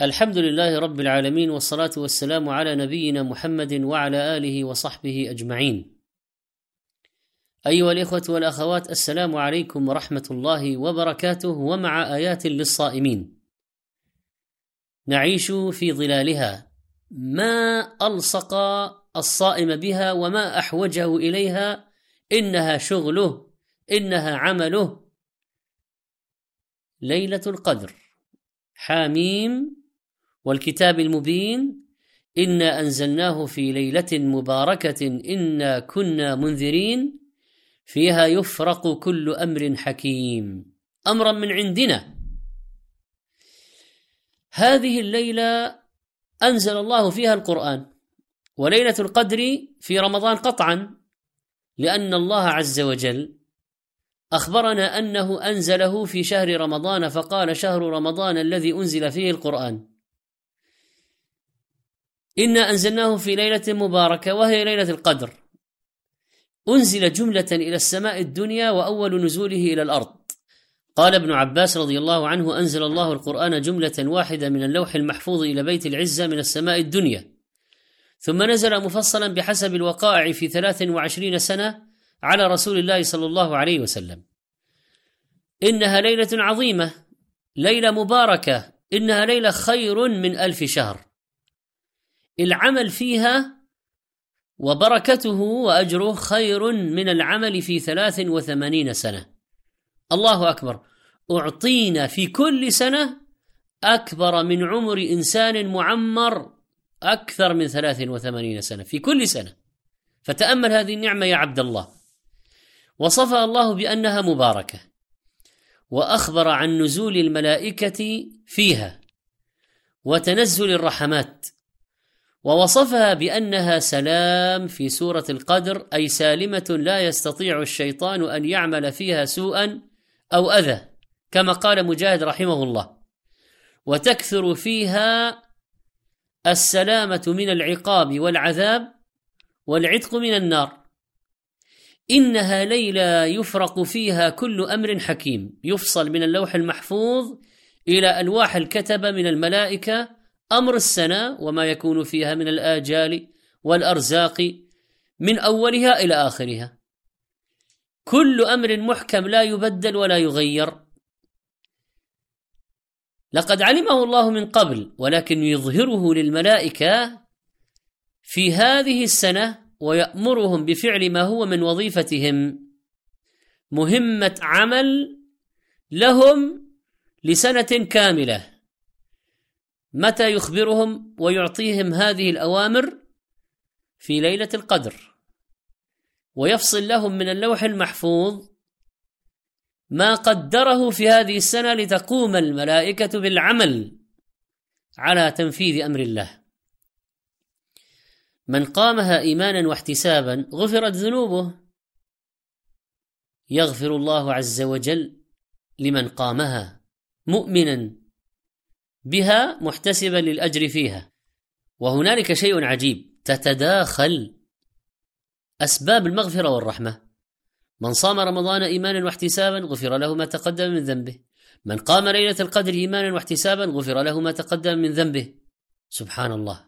الحمد لله رب العالمين والصلاة والسلام على نبينا محمد وعلى آله وصحبه أجمعين. أيها الإخوة والأخوات السلام عليكم ورحمة الله وبركاته ومع آيات للصائمين. نعيش في ظلالها ما ألصق الصائم بها وما أحوجه إليها إنها شغله إنها عمله ليلة القدر حاميم والكتاب المبين إنا أنزلناه في ليلة مباركة إنا كنا منذرين فيها يفرق كل أمر حكيم. أمرا من عندنا. هذه الليلة أنزل الله فيها القرآن وليلة القدر في رمضان قطعا لأن الله عز وجل أخبرنا أنه أنزله في شهر رمضان فقال شهر رمضان الذي أنزل فيه القرآن. إنا أنزلناه في ليلة مباركة وهي ليلة القدر. أنزل جملة إلى السماء الدنيا وأول نزوله إلى الأرض. قال ابن عباس رضي الله عنه أنزل الله القرآن جملة واحدة من اللوح المحفوظ إلى بيت العزة من السماء الدنيا. ثم نزل مفصلا بحسب الوقائع في ثلاث وعشرين سنة على رسول الله صلى الله عليه وسلم. إنها ليلة عظيمة ليلة مباركة إنها ليلة خير من ألف شهر. العمل فيها وبركته وأجره خير من العمل في ثلاث وثمانين سنة. الله أكبر. أعطينا في كل سنة أكبر من عمر إنسان معمر أكثر من ثلاث وثمانين سنة في كل سنة. فتأمل هذه النعمة يا عبد الله. وصفها الله بأنها مباركة. وأخبر عن نزول الملائكة فيها وتنزل الرحمات. ووصفها بأنها سلام في سورة القدر أي سالمة لا يستطيع الشيطان أن يعمل فيها سوءا أو أذى كما قال مجاهد رحمه الله. وتكثر فيها السلامة من العقاب والعذاب والعتق من النار. إنها ليله يفرق فيها كل أمر حكيم. يفصل من اللوح المحفوظ إلى ألواح الكتبه من الملائكة أمر السنة وما يكون فيها من الآجال والأرزاق من أولها إلى آخرها. كل أمر محكم لا يبدل ولا يغير. لقد علمه الله من قبل ولكن يظهره للملائكة في هذه السنة ويأمرهم بفعل ما هو من وظيفتهم. مهمة عمل لهم لسنة كاملة. متى يخبرهم ويعطيهم هذه الأوامر في ليلة القدر. ويفصل لهم من اللوح المحفوظ ما قدره في هذه السنة لتقوم الملائكة بالعمل على تنفيذ أمر الله. من قامها إيمانا واحتسابا غفرت ذنوبه. يغفر الله عز وجل لمن قامها مؤمنا بها محتسبا للأجر فيها. وهنالك شيء عجيب. تتداخل أسباب المغفرة والرحمة. من صام رمضان إيمانا واحتسابا غفر له ما تقدم من ذنبه. من قام ليلة القدر إيمانا واحتسابا غفر له ما تقدم من ذنبه. سبحان الله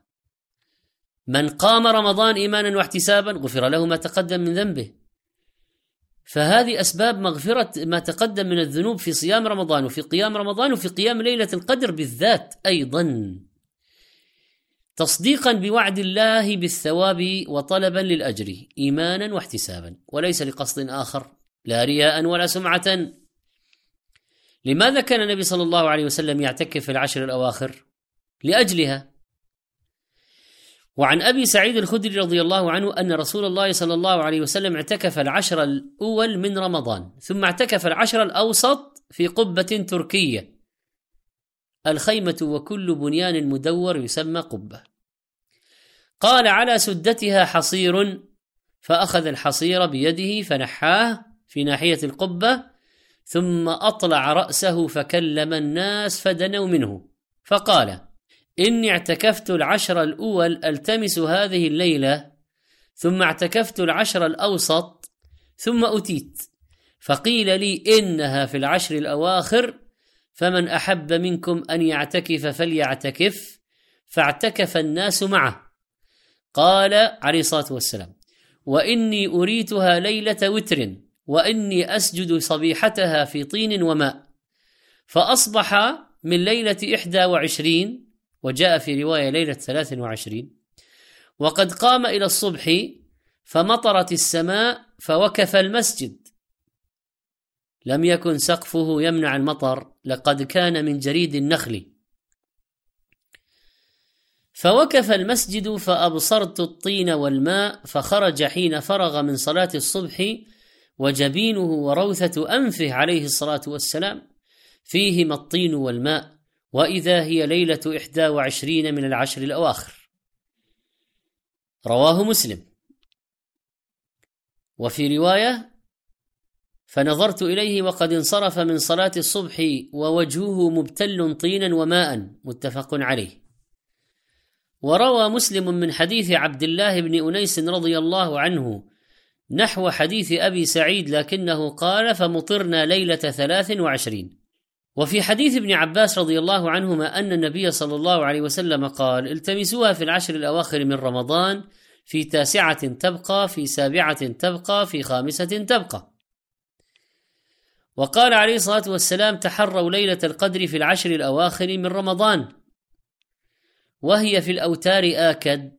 من قام رمضان إيمانا واحتسابا غفر له ما تقدم من ذنبه. فهذه أسباب مغفرة ما تقدم من الذنوب في صيام رمضان وفي قيام رمضان وفي قيام ليلة القدر بالذات أيضا. تصديقا بوعد الله بالثواب وطلبا للأجر ايمانا واحتسابا وليس لقصد آخر لا رياء ولا سمعه. لماذا كان النبي صلى الله عليه وسلم يعتكف في العشر الأواخر؟ لأجلها. وعن أبي سعيد الخدري رضي الله عنه أن رسول الله صلى الله عليه وسلم اعتكف العشر الأول من رمضان ثم اعتكف العشر الأوسط في قبة تركية. الخيمة وكل بنيان مدور يسمى قبة. قال على سدتها حصير فأخذ الحصير بيده فنحاه في ناحية القبة ثم أطلع رأسه فكلم الناس فدنوا منه. فقال إني اعتكفت العشر الأول ألتمس هذه الليلة ثم اعتكفت العشر الأوسط ثم أتيت. فقيل لي إنها في العشر الأواخر فمن أحب منكم أن يعتكف فليعتكف فاعتكف الناس معه. قال عليه الصلاة والسلام وإني أريتها ليلة وتر وإني أسجد صبيحتها في طين وماء. فأصبح من ليلة إحدى وعشرين وجاء في ليلة ثلاث وعشرين. وقد قام إلى الصبح فمطرت السماء فوكف المسجد. لم يكن سقفه يمنع المطر لقد كان من جريد النخل. فوكف المسجد فأبصرت الطين والماء فخرج حين فرغ من صلاة الصبح وجبينه وروثة أنفه عليه الصلاة والسلام. فيهما الطين والماء. وإذا هي ليلة إحدى وعشرين من العشر الأواخر. رواه مسلم. وفي رواية فنظرت إليه وقد انصرف من صلاة الصبح ووجهه مبتل طينا وماء متفق عليه. وروى مسلم من حديث عبد الله بن أنيس رضي الله عنه نحو حديث أبي سعيد لكنه قال فمطرنا ليلة ثلاث وعشرين وفي حديث ابن عباس رضي الله عنهما أن النبي صلى الله عليه وسلم قال التمسوها في العشر الأواخر من رمضان في تاسعة تبقى في سابعة تبقى في خامسة تبقى. وقال عليه الصلاة والسلام تحروا ليلة القدر في العشر الأواخر من رمضان وهي في الأوتار آكد.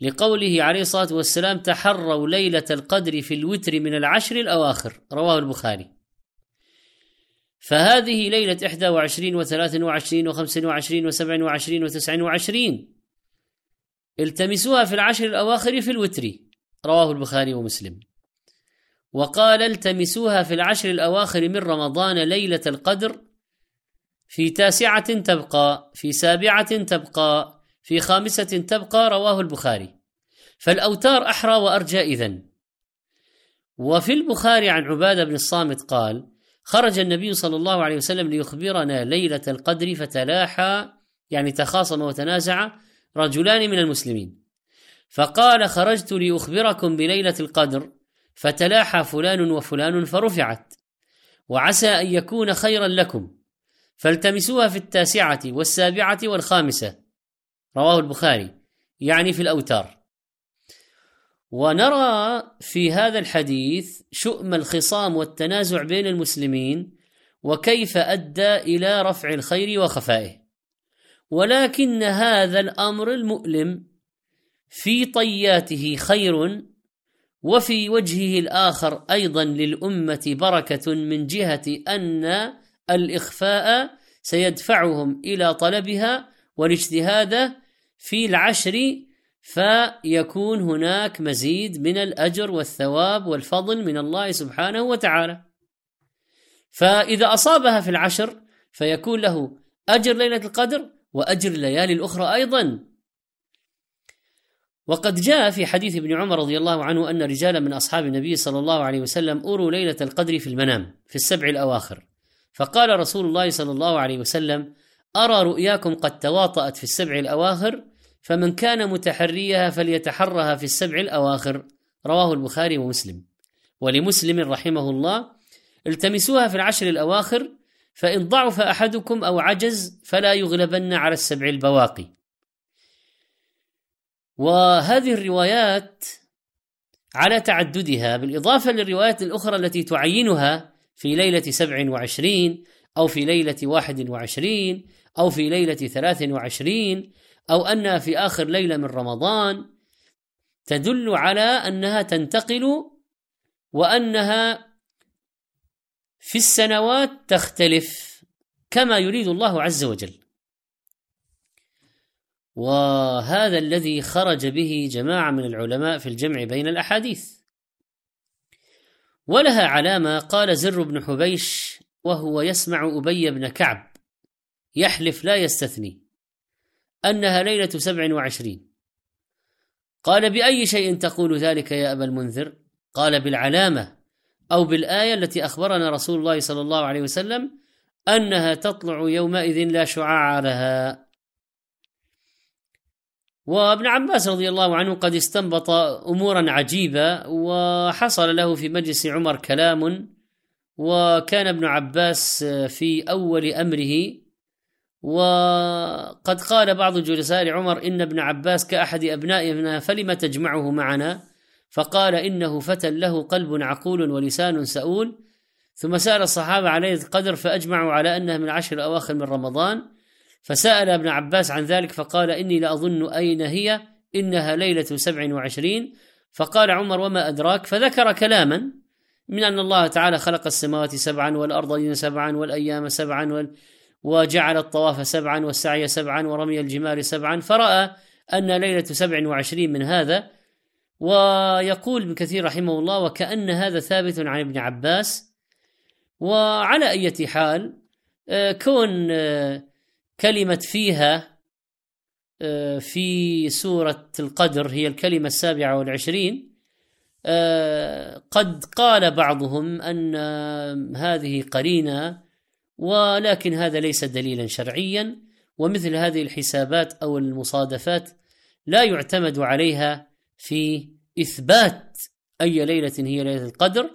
لقوله عليه الصلاة والسلام تحروا ليلة القدر في الوتر من العشر الأواخر. رواه البخاري. فهذه ليلة 21 و23 و25 و27 و29 التمسوها في العشر الأواخر في الوتر. رواه البخاري ومسلم. وقال التمسوها في العشر الأواخر من رمضان ليلة القدر. في تاسعة تبقى في سابعة تبقى في خامسة تبقى رواه البخاري. فالأوتار أحرى وأرجى إذن. وفي البخاري عن عبادة بن الصامت قال خرج النبي صلى الله عليه وسلم ليخبرنا ليلة القدر فتلاحى يعني تخاصم وتنازع رجلان من المسلمين. فقال خرجت لأخبركم بليلة القدر فتلاحى فلان وفلان فرفعت. وعسى أن يكون خيرا لكم. فالتمسوها في التاسعة والسابعة والخامسة. رواه البخاري يعني في الأوتار. ونرى في هذا الحديث شؤم الخصام والتنازع بين المسلمين وكيف أدى إلى رفع الخير وخفائه. ولكن هذا الأمر المؤلم في طياته خير وفي وجهه الآخر أيضا للأمة بركة من جهة أن الإخفاء سيدفعهم إلى طلبها والاجتهاد في العشر فيكون هناك مزيد من الأجر والثواب والفضل من الله سبحانه وتعالى. فإذا أصابها في العشر فيكون له أجر ليلة القدر وأجر الليالي الأخرى أيضا. وقد جاء في حديث ابن عمر رضي الله عنه أن رجالا من أصحاب النبي صلى الله عليه وسلم اروا ليلة القدر في المنام في السبع الأواخر. فقال رسول الله صلى الله عليه وسلم أرى رؤياكم قد تواطأت في السبع الأواخر فمن كان متحريها فليتحرها في السبع الأواخر. رواه البخاري ومسلم. ولمسلم رحمه الله التمسوها في العشر الأواخر فإن ضعف أحدكم أو عجز فلا يغلبن على السبع البواقي. وهذه الروايات على تعددها بالإضافة للروايات الأخرى التي تعينها في ليلة سبع وعشرين أو في ليلة واحد وعشرين أو في ليلة ثلاث وعشرين أو انها في آخر ليلة من رمضان تدل على أنها تنتقل وأنها في السنوات تختلف كما يريد الله عز وجل. وهذا الذي خرج به جماعة من العلماء في الجمع بين الأحاديث. ولها علامة قال زر بن حبيش وهو يسمع أبي بن كعب يحلف لا يستثني. أنها ليلة سبع وعشرين. قال بأي شيء تقول ذلك يا أبا المنذر؟ قال بالعلامة أو بالآية التي أخبرنا رسول الله صلى الله عليه وسلم أنها تطلع يومئذ لا شعاع لها. وابن عباس رضي الله عنه قد استنبط أمورا عجيبة وحصل له في مجلس عمر كلام وكان ابن عباس في أول أمره وقد قال بعض جلساء عمر إن ابن عباس كأحد أبنائنا فلم تجمعه معنا؟ فقال إنه فتى له قلب عقول ولسان سؤول. ثم سأل الصحابة عن ليله القدر فأجمعوا على انها من العشر الأواخر من رمضان. فسأل ابن عباس عن ذلك فقال إني لاظن أين هي إنها ليلة سبع وعشرين. فقال عمر وما أدراك؟ فذكر كلاما من أن الله تعالى خلق السماوات سبعا والارضين سبعا والأيام سبعا وال وجعل الطواف سبعا والسعي سبعا ورمي الجمال سبعا فرأى أن ليلة سبع وعشرين من هذا. ويقول ابن كثير رحمه الله وكأن هذا ثابت عن ابن عباس. وعلى أي حال آه، كون آه، كلمة فيها آه، في سورة القدر هي الكلمة السابعة والعشرين قد قال بعضهم أن هذه قرينة ولكن هذا ليس دليلا شرعيا ومثل هذه الحسابات أو المصادفات لا يعتمد عليها في إثبات أي ليلة هي ليلة القدر.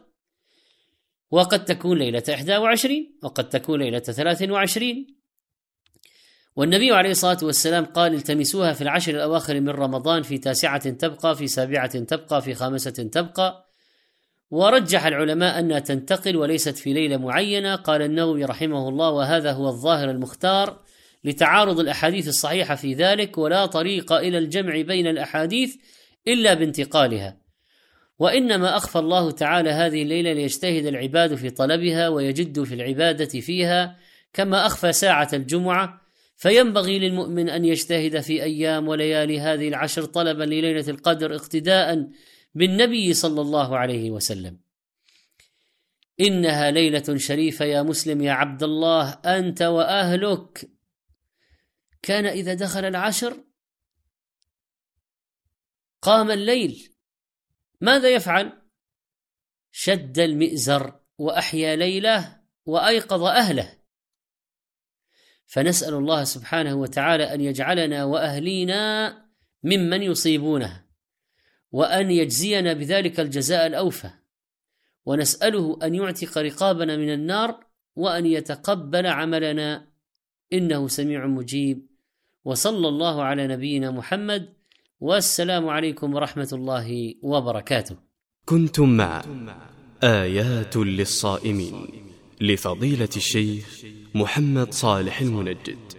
وقد تكون ليلة 21 وقد تكون ليلة 23 والنبي عليه الصلاة والسلام قال التمسوها في العشر الأواخر من رمضان في تاسعة تبقى في سابعة تبقى في خامسة تبقى. ورجح العلماء أنها تنتقل وليست في ليلة معينة. قال النووي رحمه الله وهذا هو الظاهر المختار لتعارض الأحاديث الصحيحة في ذلك ولا طريق إلى الجمع بين الأحاديث إلا بانتقالها. وإنما أخفى الله تعالى هذه الليلة ليجتهد العباد في طلبها ويجدوا في العبادة فيها كما أخفى ساعة الجمعة. فينبغي للمؤمن أن يجتهد في أيام وليالي هذه العشر طلبا لليلة القدر اقتداء بالنبي صلى الله عليه وسلم. إنها ليلة شريفة يا مسلم يا عبد الله أنت وأهلك. كان إذا دخل العشر قام الليل. ماذا يفعل؟ شد المئزر وأحيا ليله وأيقظ أهله. فنسأل الله سبحانه وتعالى أن يجعلنا وأهلينا ممن يصيبونه. وأن يجزينا بذلك الجزاء الأوفى. ونسأله أن يعتق رقابنا من النار وأن يتقبل عملنا. إنه سميع مجيب. وصلى الله على نبينا محمد. والسلام عليكم ورحمة الله وبركاته. كنتم مع آيات للصائمين. لفضيلة الشيخ محمد صالح المنجد.